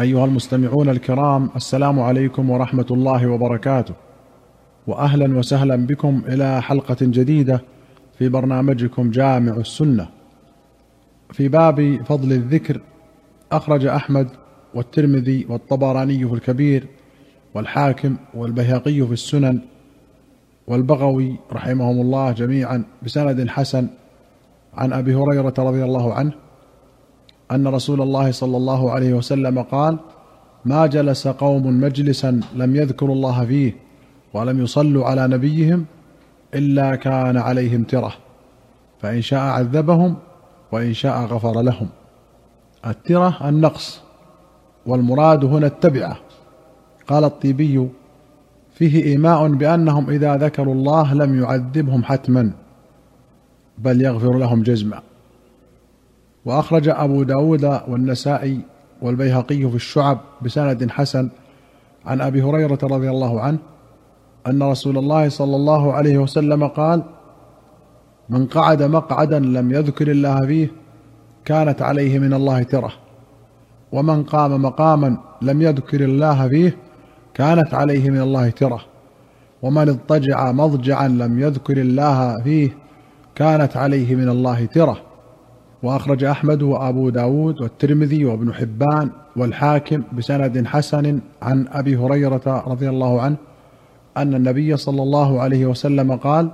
أيها المستمعون الكرام السلام عليكم ورحمة الله وبركاته. واهلا وسهلا بكم إلى حلقة جديدة في برنامجكم جامع السنة. في باب فضل الذكر أخرج أحمد والترمذي والطبراني في الكبير والحاكم والبيهقي في السنن والبغوي رحمهم الله جميعا بسند حسن عن أبي هريرة رضي الله عنه. أن رسول الله صلى الله عليه وسلم قال ما جلس قوم مجلسا لم يذكروا الله فيه ولم يصلوا على نبيهم إلا كان عليهم ترة فإن شاء عذبهم وإن شاء غفر لهم. الترة النقص والمراد هنا التبعة. قال الطيبي فيه إيماء بأنهم إذا ذكروا الله لم يعذبهم حتما بل يغفر لهم جزما. وأخرج أبو داود والنسائي والبيهقي في الشعب بسند حسن عن أبي هريرة رضي الله عنه أن رسول الله صلى الله عليه وسلم قال من قعد مقعدا لم يذكر الله فيه كانت عليه من الله ترة ومن قام مقاما لم يذكر الله فيه كانت عليه من الله ترة ومن اضطجع مضجعا لم يذكر الله فيه كانت عليه من الله ترة. وأخرج أحمد وأبو داود والترمذي وابن حبان والحاكم بسند حسن عن أبي هريرة رضي الله عنه أن النبي صلى الله عليه وسلم قال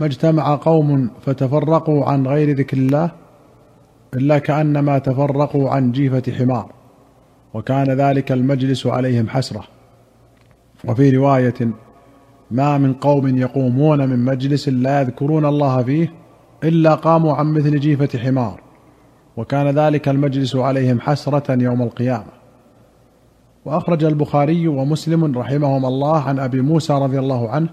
ما اجتمع قوم فتفرقوا عن غير ذكر الله إلا كأنما تفرقوا عن جيفة حمار وكان ذلك المجلس عليهم حسرة. وفي رواية ما من قوم يقومون من مجلس لا يذكرون الله فيه إلا قاموا عن مثل جيفة حمار وكان ذلك المجلس عليهم حسرة يوم القيامة. وأخرج البخاري ومسلم رحمهما الله عن أبي موسى رضي الله عنه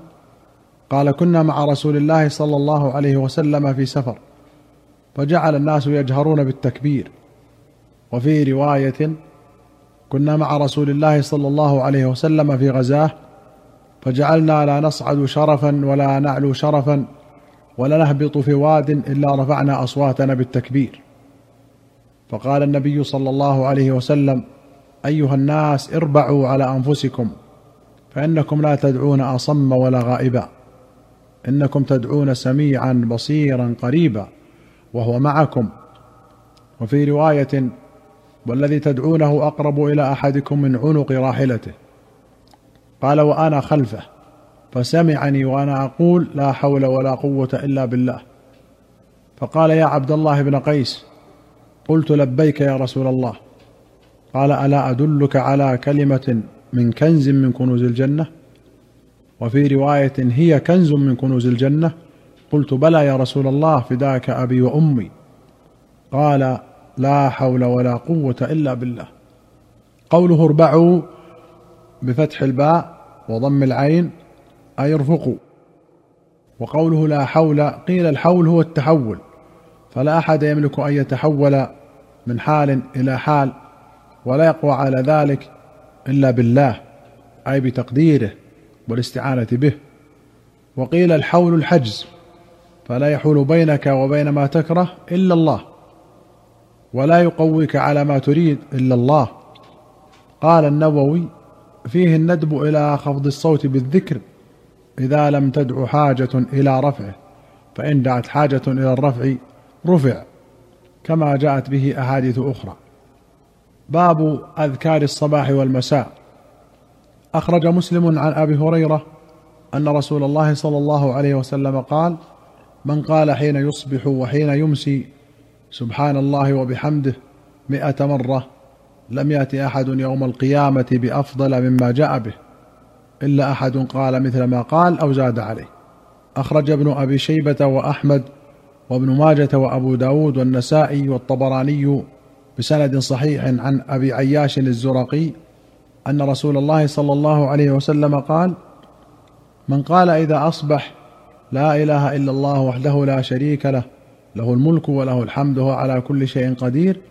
قال كنا مع رسول الله صلى الله عليه وسلم في سفر فجعل الناس يجهرون بالتكبير. وفي رواية كنا مع رسول الله صلى الله عليه وسلم في غزاة فجعلنا لا نصعد شرفا ولا نعلو شرفا ولا نهبط في واد إلا رفعنا أصواتنا بالتكبير. فقال النبي صلى الله عليه وسلم أيها الناس اربعوا على أنفسكم فإنكم لا تدعون أصم ولا غائبا. إنكم تدعون سميعا بصيرا قريبا وهو معكم. وفي رواية والذي تدعونه أقرب إلى أحدكم من عنق راحلته. قال وأنا خلفه. فسمعني وأنا أقول لا حول ولا قوة إلا بالله. فقال يا عبد الله بن قيس قلت لبيك يا رسول الله. قال ألا أدلك على كلمة من كنز من كنوز الجنة؟ وفي رواية هي كنز من كنوز الجنة؟ قلت بلى يا رسول الله فداك أبي وأمي. قال لا حول ولا قوة إلا بالله. قوله اربعوا بفتح الباء وضم العين أي ارفقوا. وقوله لا حول قيل الحول هو التحول. فلا أحد يملك أن يتحول من حال إلى حال ولا يقوى على ذلك إلا بالله أي بتقديره والاستعانة به. وقيل الحول الحجز فلا يحول بينك وبين ما تكره إلا الله ولا يقويك على ما تريد إلا الله. قال النووي فيه الندب إلى خفض الصوت بالذكر إذا لم تدع حاجة إلى رفعه فإن دعت حاجة إلى الرفع رفع كما جاءت به أحاديث أخرى. باب أذكار الصباح والمساء. أخرج مسلم عن أبي هريرة أن رسول الله صلى الله عليه وسلم قال من قال حين يصبح وحين يمسي سبحان الله وبحمده مائه مرة لم يات أحد يوم القيامة بأفضل مما جاء به. إلا أحد قال مثل ما قال أو زاد عليه. أخرج ابن أبي شيبة وأحمد وابن ماجة وأبو داود والنسائي والطبراني بسند صحيح عن أبي عياش الزرقي أن رسول الله صلى الله عليه وسلم قال من قال إذا أصبح لا إله إلا الله وحده لا شريك له له الملك وله الحمد وهو على كل شيء قدير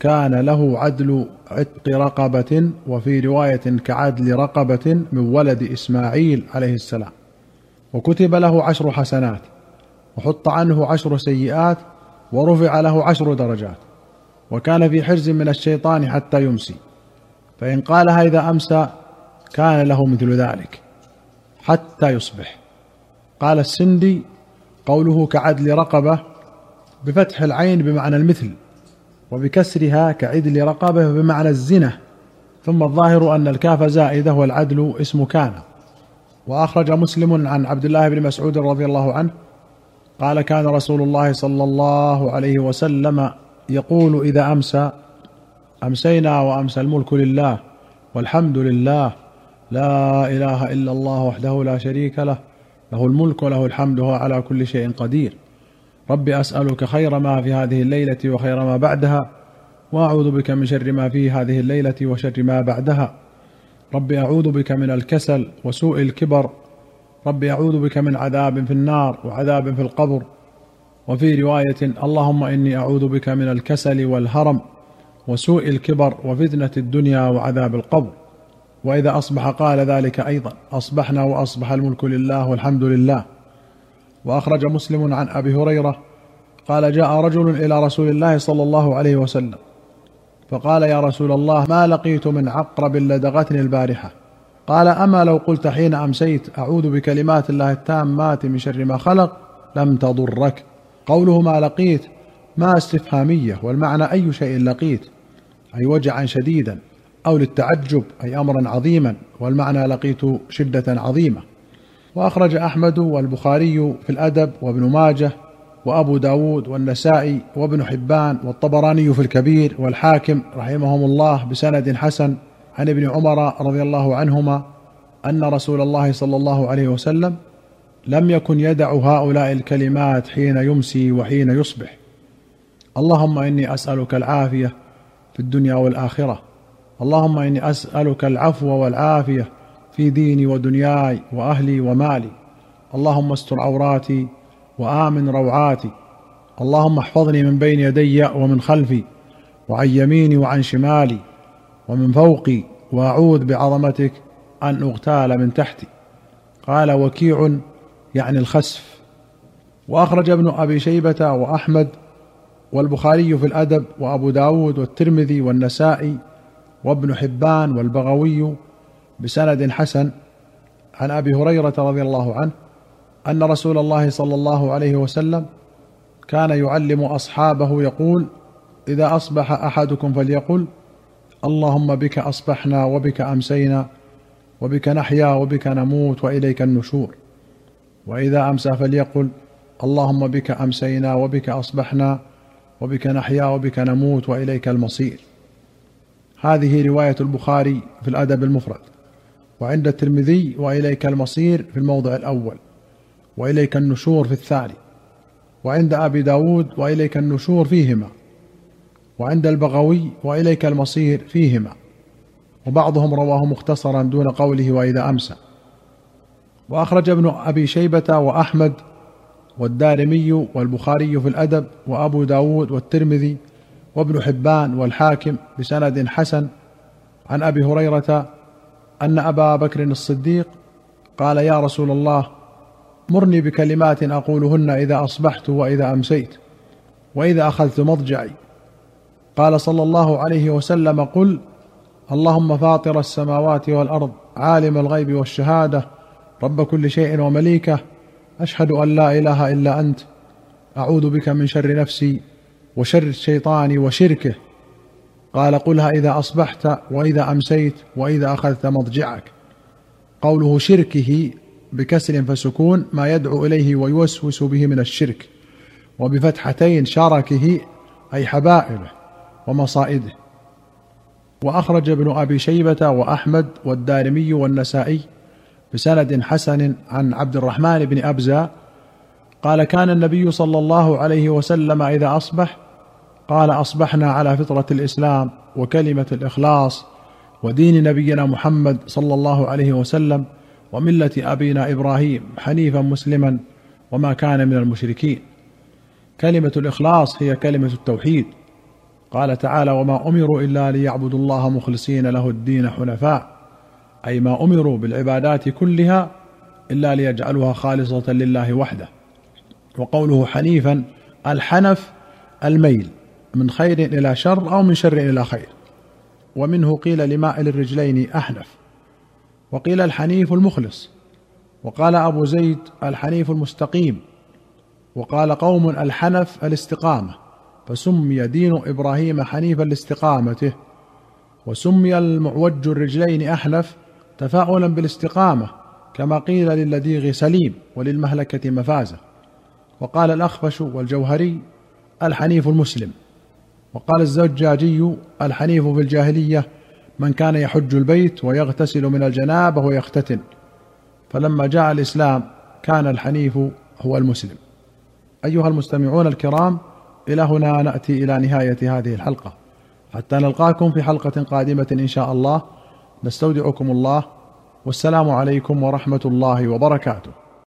كان له عدل عتق رقبة وفي رواية كعدل رقبة من ولد إسماعيل عليه السلام. وكتب له عشر حسنات وحط عنه عشر سيئات ورفع له عشر درجات. وكان في حرز من الشيطان حتى يمسي. فإن قالها إذا أمسى كان له مثل ذلك حتى يصبح. قال السندي قوله كعدل رقبة بفتح العين بمعنى المثل. وبكسرها كعدل رقبة بمعنى الزنة ثم الظاهر أن الكاف زائدة والعدل اسم كان. وأخرج مسلم عن عبد الله بن مسعود رضي الله عنه قال كان رسول الله صلى الله عليه وسلم يقول إذا امسى أمسينا وامسى الملك لله والحمد لله لا إله إلا الله وحده لا شريك له له الملك وله الحمد وهو على كل شيء قدير رب أسألك خير ما في هذه الليلة وخير ما بعدها وأعوذ بك من شر ما في هذه الليلة وشر ما بعدها. رب أعوذ بك من الكسل وسوء الكبر. رب أعوذ بك من عذاب في النار وعذاب في القبر. وفي رواية اللهم إني أعوذ بك من الكسل والهرم وسوء الكبر وفتنة الدنيا وعذاب القبر. وإذا أصبح قال ذلك أيضا أصبحنا وأصبح الملك لله والحمد لله. وأخرج مسلم عن أبي هريرة قال جاء رجل إلى رسول الله صلى الله عليه وسلم فقال يا رسول الله ما لقيت من عقرب لدغتني البارحة؟ قال أما لو قلت حين أمسيت أعوذ بكلمات الله التامات من شر ما خلق لم تضرك. قوله ما لقيت ما استفهامية والمعنى أي شيء لقيت أي وجعا شديدا أو للتعجب أي أمرا عظيما والمعنى لقيت شدة عظيمة. وأخرج أحمد والبخاري في الأدب وابن ماجه وأبو داود والنسائي وابن حبان والطبراني في الكبير والحاكم رحمهم الله بسند حسن عن ابن عمر رضي الله عنهما أن رسول الله صلى الله عليه وسلم لم يكن يدع هؤلاء الكلمات حين يمسي وحين يصبح. اللهم إني أسألك العافية في الدنيا والآخرة. اللهم إني أسألك العفو والعافية في ديني ودنياي وأهلي ومالي. اللهم استر عوراتي وآمن روعاتي. اللهم احفظني من بين يدي ومن خلفي وعن يميني وعن شمالي ومن فوقي وأعوذ بعظمتك أن أغتال من تحتي. قال وكيع يعني الخسف. وأخرج ابن أبي شيبة وأحمد والبخاري في الأدب وأبو داود والترمذي والنسائي وابن حبان والبغوي بسند حسن عن أبي هريرة رضي الله عنه أن رسول الله صلى الله عليه وسلم كان يعلم أصحابه يقول إذا أصبح أحدكم فليقل اللهم بك أصبحنا وبك أمسينا وبك نحيا وبك نموت وإليك النشور. وإذا أمسى فليقل اللهم بك أمسينا وبك أصبحنا وبك نحيا وبك نموت وإليك المصير. هذه رواية البخاري في الأدب المفرد. وعند الترمذي وإليك المصير في الموضع الأول وإليك النشور في الثاني وعند أبي داود وإليك النشور فيهما وعند البغوي وإليك المصير فيهما وبعضهم رواه مختصرا دون قوله وإذا أمسى. وأخرج ابن أبي شيبة وأحمد والدارمي والبخاري في الأدب وأبو داود والترمذي وابن حبان والحاكم بسند حسن. عن أبي هريرة أن أبا بكر الصديق قال يا رسول الله مرني بكلمات أقولهن إذا أصبحت وإذا أمسيت وإذا أخذت مضجعي. قال صلى الله عليه وسلم قل اللهم فاطر السماوات والأرض عالم الغيب والشهادة رب كل شيء ومليكه أشهد أن لا إله إلا أنت أعوذ بك من شر نفسي وشر الشيطان وشركه. قال قلها إذا أصبحت وإذا أمسيت وإذا أخذت مضجعك. قوله شركه بكسر فسكون ما يدعو إليه ويوسوس به من الشرك وبفتحتين شركه أي حبائله ومصائده. وأخرج ابن أبي شيبة وأحمد والدارمي والنسائي بسند حسن عن عبد الرحمن بن أبزة قال كان النبي صلى الله عليه وسلم إذا أصبح قال أصبحنا على فطرة الإسلام وكلمة الإخلاص ودين نبينا محمد صلى الله عليه وسلم وملة أبينا إبراهيم حنيفا مسلما وما كان من المشركين. كلمة الإخلاص هي كلمة التوحيد. قال تعالى وما أمروا إلا ليعبدوا الله مخلصين له الدين حنفاء. أي ما أمروا بالعبادات كلها إلا ليجعلوها خالصة لله وحده. وقوله حنيفا الحنف الميل. من خير إلى شر أو من شر إلى خير. ومنه قيل لمائل الرجلين أحنف. وقيل الحنيف المخلص. وقال أبو زيد الحنيف المستقيم. وقال قوم الحنف الاستقامة. فسمي دين إبراهيم حنيفا لاستقامته. وسمي المعوج الرجلين أحنف تفاؤلا بالاستقامة كما قيل للديغ سليم وللمهلكة مفازة. وقال الأخفش والجوهري الحنيف المسلم. وقال الزجاجي الحنيف في الجاهلية من كان يحج البيت ويغتسل من الجنابة ويختتن فلما جاء الإسلام كان الحنيف هو المسلم. أيها المستمعون الكرام إلى هنا نأتي إلى نهاية هذه الحلقة. حتى نلقاكم في حلقة قادمة إن شاء الله. نستودعكم الله. والسلام عليكم ورحمة الله وبركاته.